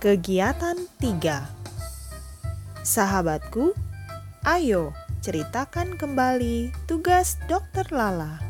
Kegiatan 3 Sahabatku, ayo ceritakan kembali tugas dokter Lala.